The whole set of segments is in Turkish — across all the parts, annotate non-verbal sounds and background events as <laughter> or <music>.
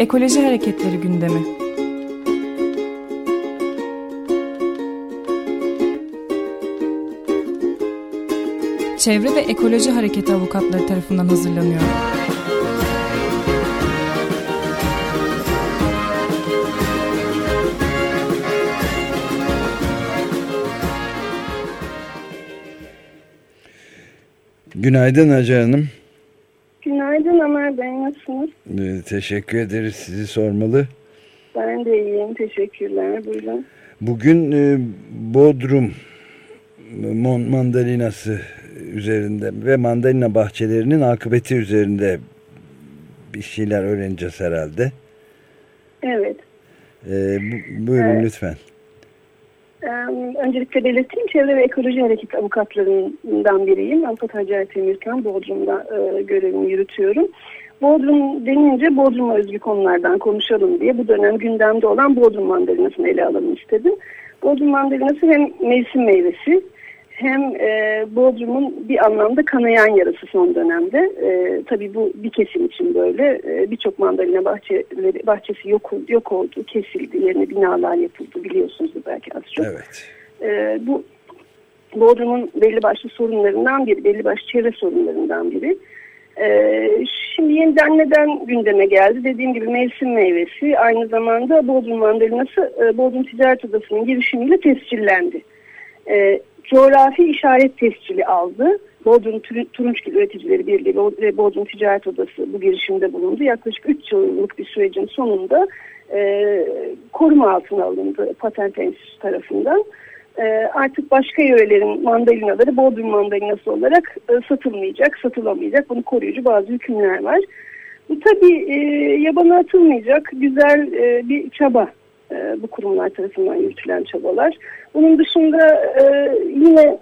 Ekoloji Hareketleri gündemi. Çevre ve Ekoloji Hareketi avukatları tarafından hazırlanıyor. Günaydın Hacer Hanım. Nasılsınız? Ee, teşekkür ederiz. Sizi sormalı. Ben de iyiyim, teşekkürler. Buyurun. Bugün e, Bodrum mandalinası üzerinde ve mandalina bahçelerinin akıbeti üzerinde bir şeyler öğreneceğiz herhalde. Evet. Ee, bu, buyurun evet. lütfen. Öncelikle belirteyim, Çevre ve Ekoloji Hareketi avukatlarından biriyim. Avukat Hacer Temirkan, Bodrum'da e, görevimi yürütüyorum. Bodrum denince Bodrum'a özgü konulardan konuşalım diye bu dönem gündemde olan Bodrum mandalinasını ele alalım istedim. Bodrum mandalinası hem mevsim meyvesi hem e, Bodrum'un bir anlamda kanayan yarası son dönemde. E, tabii bu bir kesim için böyle. E, Birçok mandalina bahçeleri, bahçesi yok, yok oldu, kesildi. Yerine binalar yapıldı biliyorsunuzdur belki az çok. Evet. E, bu Bodrum'un belli başlı sorunlarından biri, belli başlı çevre sorunlarından biri. Ee, şimdi yeniden neden gündeme geldi? Dediğim gibi mevsim meyvesi aynı zamanda Bodrum mandalinası e, Bodrum Ticaret Odası'nın girişimiyle tescillendi. Ee, coğrafi işaret tescili aldı. Bodrum Turunçgil Üreticileri Birliği ve Bodrum Ticaret Odası bu girişimde bulundu. Yaklaşık 3 yıllık bir sürecin sonunda e, koruma altına alındı Patent Enstitüsü tarafından. E, artık başka yörelerin mandalinaları Bodrum mandalinası olarak e, satılmayacak, satılamayacak. Bunu koruyucu bazı hükümler var. Bu tabii e, yabana atılmayacak güzel e, bir çaba bu kurumlar tarafından yürütülen çabalar. Bunun dışında yine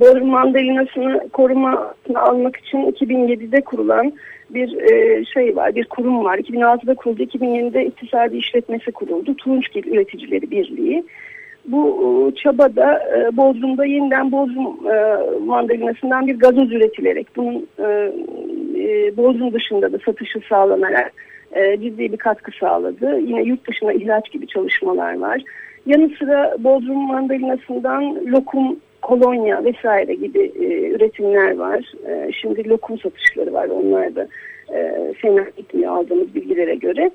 Bodrum mandalinasını koruma almak için 2007'de kurulan bir şey var, bir kurum var. 2006'da kuruldu, 2007'de iktisadi işletmesi kuruldu. Turunçgil Üreticileri Birliği. Bu e, çabada e, Bodrum'da yeniden Bodrum e, mandalinasından bir gazoz üretilerek bunun e, e, dışında da satışı sağlanarak e, ciddi bir katkı sağladı. Yine yurt dışına ihraç gibi çalışmalar var. Yanı sıra Bodrum mandalinasından lokum, kolonya vesaire gibi üretimler var. Şimdi lokum satışları var. Onlar da fena gitmiyor aldığımız bilgilere göre.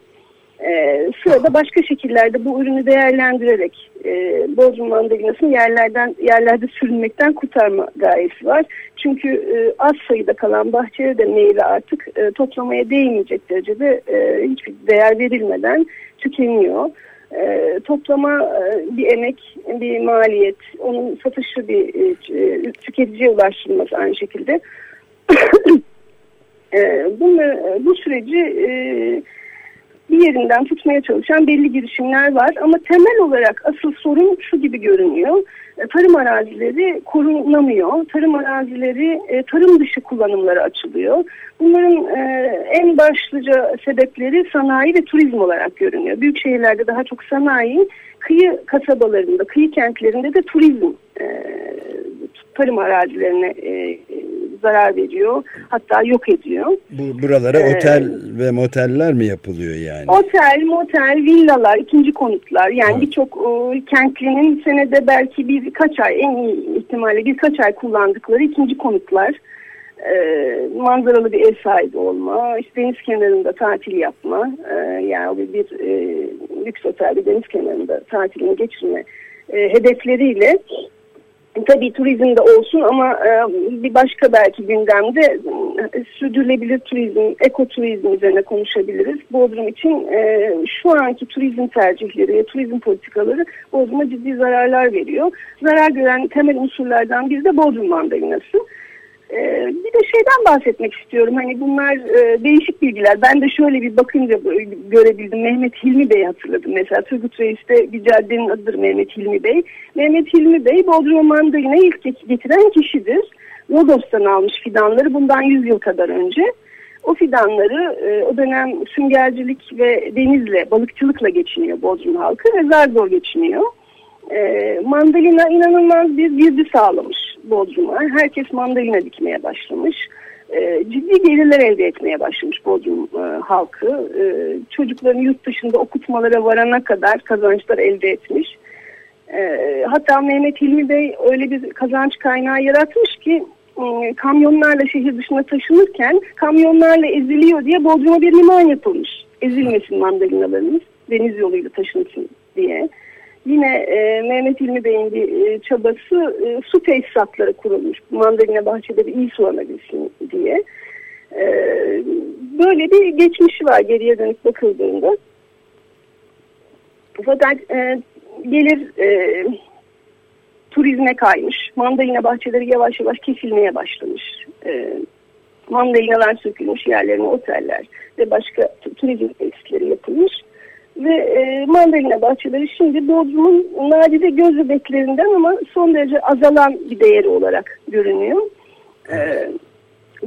E, sırada başka şekillerde bu ürünü değerlendirerek e, Bodrum mandalinasını yerlerden yerlerde sürünmekten kurtarma gayesi var. Çünkü e, az sayıda kalan bahçeye de meyve artık e, toplamaya değmeyecek derecede e, hiçbir değer verilmeden tükeniyor. E, toplama e, bir emek, bir maliyet, onun satışı bir e, tüketiciye ulaştırılması aynı şekilde. <coughs> e, bunu, bu süreci e, bir yerinden tutmaya çalışan belli girişimler var. Ama temel olarak asıl sorun şu gibi görünüyor. E, tarım arazileri korunamıyor. Tarım arazileri e, tarım dışı kullanımlara açılıyor. Bunların e, en başlıca sebepleri sanayi ve turizm olarak görünüyor. Büyük şehirlerde daha çok sanayi, kıyı kasabalarında, kıyı kentlerinde de turizm tarım arazilerine zarar veriyor. Hatta yok ediyor. Bu buralara ee, otel ve moteller mi yapılıyor yani? Otel, motel, villalar, ikinci konutlar. Yani birçok e, kentlinin senede belki birkaç ay en iyi ihtimalle birkaç ay kullandıkları ikinci konutlar. E, manzaralı bir ev sahibi olma, işte deniz kenarında tatil yapma, e, yani bir, bir e, lüks otelde deniz kenarında tatilini geçirme e, hedefleriyle tabii turizm de olsun ama e, bir başka belki gündemde e, sürdürülebilir turizm, ekoturizm üzerine konuşabiliriz. Bodrum için e, şu anki turizm tercihleri ve turizm politikaları Bodrum'a ciddi zararlar veriyor. Zarar gören temel unsurlardan biri de Bodrum mandalinası. Ee, bir de şeyden bahsetmek istiyorum. Hani bunlar e, değişik bilgiler. Ben de şöyle bir bakınca görebildim. Mehmet Hilmi Bey hatırladım. Mesela Turgut Reis'te bir caddenin adıdır Mehmet Hilmi Bey. Mehmet Hilmi Bey Bodrum Mandalina'yı ilk getiren kişidir. Rodos'tan almış fidanları bundan 100 yıl kadar önce. O fidanları e, o dönem süngercilik ve denizle, balıkçılıkla geçiniyor Bodrum halkı ve zar zor geçiniyor. E, mandalina inanılmaz bir girdi sağlamış Bodrum'a. Herkes mandalina dikmeye başlamış. E, ciddi gelirler elde etmeye başlamış Bodrum e, halkı. E, çocuklarını yurt dışında okutmalara varana kadar kazançlar elde etmiş. E, hatta Mehmet Hilmi Bey öyle bir kazanç kaynağı yaratmış ki e, kamyonlarla şehir dışına taşınırken kamyonlarla eziliyor diye Bodrum'a bir liman yapılmış. Ezilmesin mandalinalarımız deniz yoluyla taşınsın diye. Yine e, Mehmet İlmi Bey'in bir e, çabası e, su tesisatları kurulmuş. Mandalina bahçeleri iyi sulanabilsin diye. E, böyle bir geçmişi var geriye dönük bakıldığında. Fakat e, gelir e, turizme kaymış. Mandalina bahçeleri yavaş yavaş kesilmeye başlamış. E, mandalinalar sökülmüş yerlerine oteller ve başka turizm tesisleri yapılmış. Ve e, mandalina bahçeleri şimdi Bodrum'un nadide göz bebeklerinden ama son derece azalan bir değeri olarak görünüyor. E,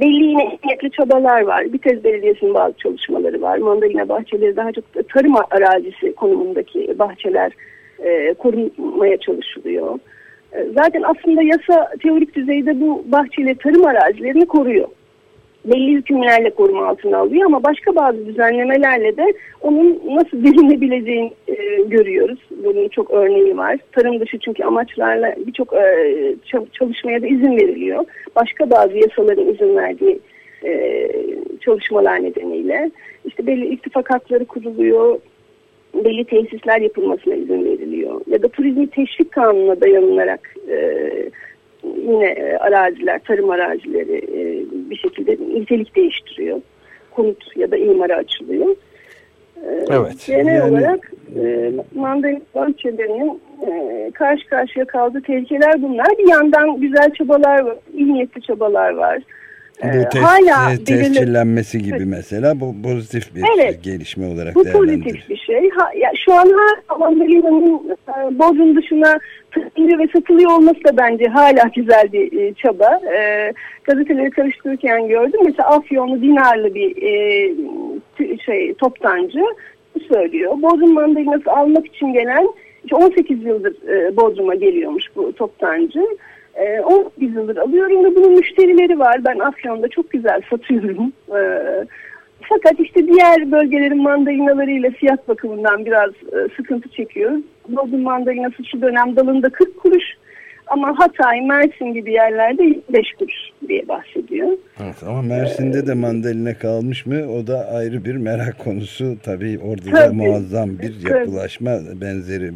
belli yine niyetli çabalar var. Bitez Belediyesi'nin bazı çalışmaları var. Mandalina bahçeleri daha çok tarım arazisi konumundaki bahçeler e, korunmaya çalışılıyor. E, zaten aslında yasa teorik düzeyde bu bahçeleri tarım arazilerini koruyor belli hükümlerle koruma altına alıyor ama başka bazı düzenlemelerle de onun nasıl delinebileceğini e, görüyoruz. Bunun çok örneği var. Tarım dışı çünkü amaçlarla birçok e, çalışmaya da izin veriliyor. Başka bazı yasaların izin verdiği e, çalışmalar nedeniyle. işte belli ittifak hakları kuruluyor, belli tesisler yapılmasına izin veriliyor. Ya da turizmi teşvik kanununa dayanılarak e, yine e, araziler, tarım arazileri e, bir şekilde nitelik değiştiriyor. Konut ya da imara açılıyor. E, evet. Genel yani... olarak e, mandalina bahçelerinin e, karşı karşıya kaldığı tehlikeler bunlar. Bir yandan güzel çabalar var, iyi niyetli çabalar var. Bu ee, test, hala e, tescillenmesi gibi mesela bu pozitif bir evet, gelişme olarak bu pozitif bir şey. Ha, ya, şu an ha, Mandalina'nın e, Bodrum dışına satılıyor ve satılıyor olması da bence hala güzel bir e, çaba. E, gazeteleri karıştırırken gördüm. Mesela Afyonlu Dinarlı bir e, şey toptancı söylüyor. Bodrum mandalinası almak için gelen 18 yıldır e, Bodrum'a geliyormuş bu toptancı. 18 ee, yıldır alıyorum ve bunun müşterileri var. Ben Afyon'da çok güzel satıyorum. Ee, fakat işte diğer bölgelerin mandalinalarıyla fiyat bakımından biraz e, sıkıntı çekiyoruz. Bodrum mandalinası şu dönem dalında 40 kuruş. Ama Hatay, Mersin gibi yerlerde 5 kuruş diye bahsediyor. Evet, ama Mersin'de de mandalina kalmış mı o da ayrı bir merak konusu. Tabii orada Tabii. da muazzam bir yapılaşma benzeri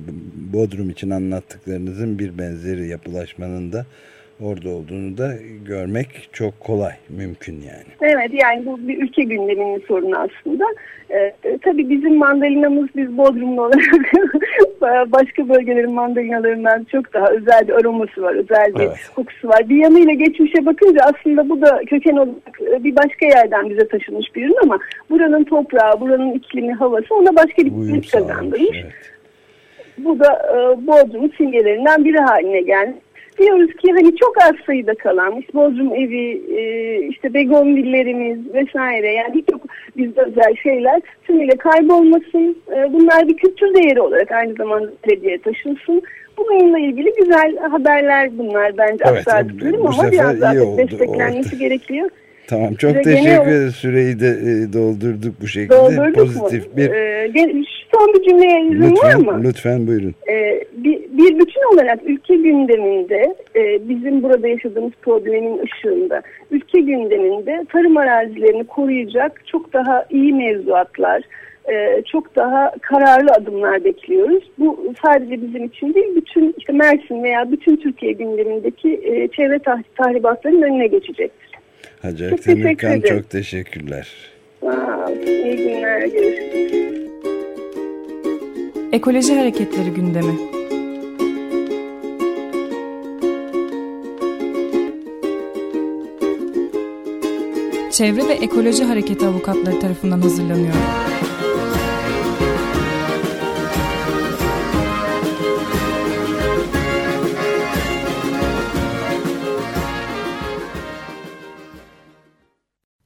Bodrum için anlattıklarınızın bir benzeri yapılaşmanın da orada olduğunu da görmek çok kolay, mümkün yani. Evet yani bu bir ülke gündeminin sorunu aslında. Ee, tabii bizim mandalinamız biz Bodrumlu olarak başka bölgelerin mandalinalarından çok daha özel bir aroması var, özel bir evet. kokusu var. Bir yanıyla geçmişe bakınca aslında bu da köken olarak e, bir başka yerden bize taşınmış bir ürün ama buranın toprağı, buranın iklimi, havası ona başka bir kimlik kazandırmış. Evet. Bu da e, Bodrum'un simgelerinden biri haline gelmiş diyoruz ki hani çok az sayıda kalan işte Bodrum evi, e, işte begonvillerimiz vesaire yani birçok bizde özel şeyler tümüyle kaybolmasın. E, bunlar bir kültür değeri olarak aynı zamanda belediye taşınsın. Bununla ilgili güzel haberler bunlar bence evet, aktardıklarım ama biraz daha desteklenmesi gerekiyor. Tamam çok Ve teşekkür ederiz. Süreyi de e, doldurduk bu şekilde. Doldurduk Pozitif mu? bir... Ee, son bir cümleye izin lütfen, var mı? Lütfen buyurun. Ee, bir, bir bütün olarak ülke gündeminde e, bizim burada yaşadığımız problemin ışığında ülke gündeminde tarım arazilerini koruyacak çok daha iyi mevzuatlar, e, çok daha kararlı adımlar bekliyoruz. Bu sadece bizim için değil, bütün işte Mersin veya bütün Türkiye gündemindeki e, çevre tahribatlarının önüne geçecektir. Hacer çok Temirkan çok teşekkürler. Sağ ol. İyi günler. Görüşürüz. Ekoloji Hareketleri gündemi. Çevre ve Ekoloji Hareketi avukatları tarafından hazırlanıyor.